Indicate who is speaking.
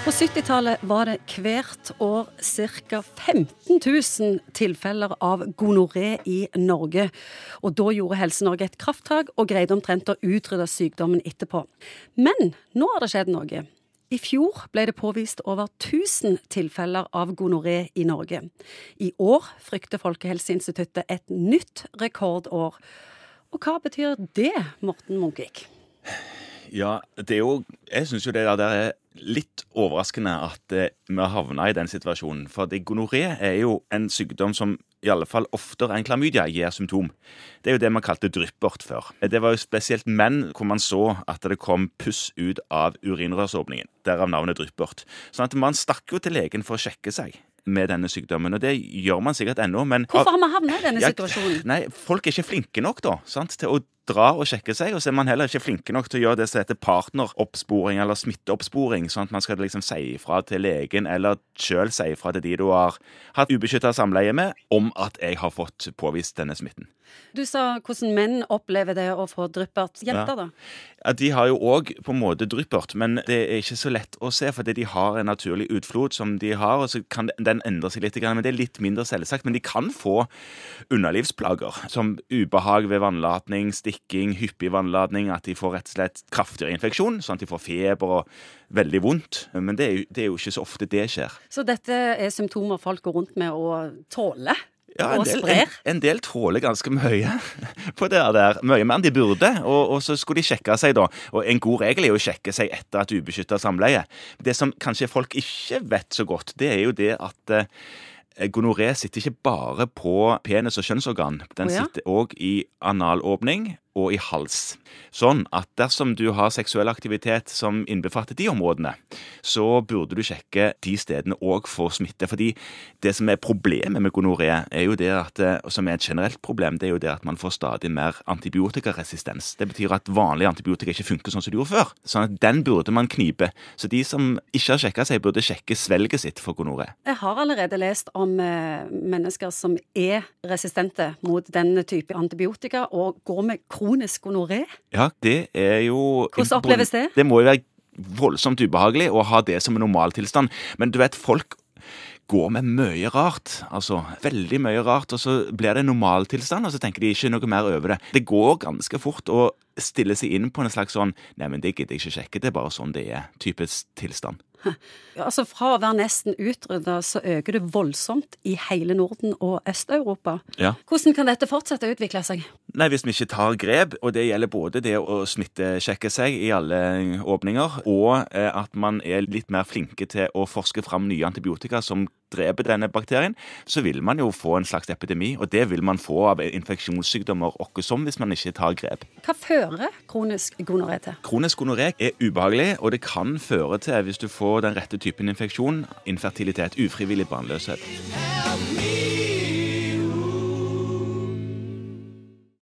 Speaker 1: På 70-tallet var det hvert år ca. 15 000 tilfeller av gonoré i Norge. Og da gjorde Helse-Norge et krafttak og greide omtrent å utrydde sykdommen etterpå. Men nå har det skjedd noe. I fjor ble det påvist over 1000 tilfeller av gonoré i Norge. I år frykter Folkehelseinstituttet et nytt rekordår. Og hva betyr det, Morten Munkvik?
Speaker 2: Ja, det er jo Jeg syns jo det der er litt overraskende at eh, vi har havna i den situasjonen. For gonoré er jo en sykdom som i alle fall oftere enn klamydia gir symptom. Det er jo det man kalte dryppert før. Det var jo spesielt menn hvor man så at det kom puss ut av urinrørsåpningen. Derav navnet dryppert. Sånn at man stakk jo til legen for å sjekke seg med denne sykdommen. Og det gjør man sikkert ennå, men
Speaker 1: Hvorfor har vi havna i denne situasjonen?
Speaker 2: Nei, Folk er ikke flinke nok da, sant, til å dra og sjekke seg, og så er man heller ikke flinke nok til å gjøre det som heter partneroppsporing eller smitteoppsporing, sånn at man skal liksom si ifra til legen eller sjøl si ifra til de du har hatt ubeskytta samleie med, om at jeg har fått påvist denne smitten.
Speaker 1: Du sa hvordan menn opplever det å få dryppert. Jenter,
Speaker 2: Ja.
Speaker 1: da?
Speaker 2: Ja, De har jo òg på en måte dryppert, men det er ikke så lett å se, fordi de har en naturlig utflod som de har, og så kan den endre seg litt, men det er litt mindre selvsagt. Men de kan få underlivsplager, som ubehag ved vannlatning, stikking, hyppig vannladning, at de får rett og slett kraftigere infeksjon, sånn at de får feber og veldig vondt. Men det er jo, det er jo ikke så ofte det skjer.
Speaker 1: Så dette er symptomer folk går rundt med og tåler?
Speaker 2: Ja, en del, en, en del tåler ganske mye på det der. Mye mer enn de burde. Og, og så skulle de sjekke seg, da. Og en god regel er jo å sjekke seg etter et ubeskytta samleie. Det som kanskje folk ikke vet så godt, det er jo det at eh, gonoré sitter ikke bare på penis og kjønnsorgan. Den
Speaker 1: oh, ja?
Speaker 2: sitter òg i analåpning og i hals. Sånn at dersom du har seksuell aktivitet som innbefatter de områdene, så burde du sjekke de stedene òg for smitte. Fordi det som er problemet med gonoré, er jo det at, eh, som er et generelt problem, det er jo det at man får stadig mer antibiotikaresistens. Det betyr at vanlige antibiotika ikke funker sånn som de gjorde før. Sånn at den burde man knipe. Så de som ikke har sjekka seg, burde sjekke svelget sitt for gonoré.
Speaker 1: Jeg har allerede lest om eh, mennesker som er resistente mot denne type antibiotika, og går med kronisk gonoré.
Speaker 2: Ja, det er jo
Speaker 1: Hvordan oppleves det?
Speaker 2: Det må jo være voldsomt ubehagelig å ha det som en normaltilstand. Men du vet, folk går med mye rart. Altså veldig mye rart. Og så blir det normaltilstand, og så tenker de ikke noe mer over det. Det går ganske fort å stille seg inn på en slags sånn Nei, men det gidder jeg ikke sjekke, det er bare sånn det er. Typisk tilstand.
Speaker 1: Ja, Altså Fra å være nesten utrydda, så øker det voldsomt i hele Norden og Øst-Europa.
Speaker 2: Ja.
Speaker 1: Hvordan kan dette fortsette å utvikle seg?
Speaker 2: Nei, hvis vi ikke tar grep, og det gjelder både det å smittesjekke seg i alle åpninger, og eh, at man er litt mer flinke til å forske fram nye antibiotika som dreper denne bakterien, så vil man jo få en slags epidemi, og det vil man få av infeksjonssykdommer også som hvis man ikke tar grep.
Speaker 1: Hva fører kronisk gonoré til?
Speaker 2: Kronisk gonoré er ubehagelig, og det kan føre til, hvis du får den rette typen infeksjon, infertilitet, ufrivillig barnløshet.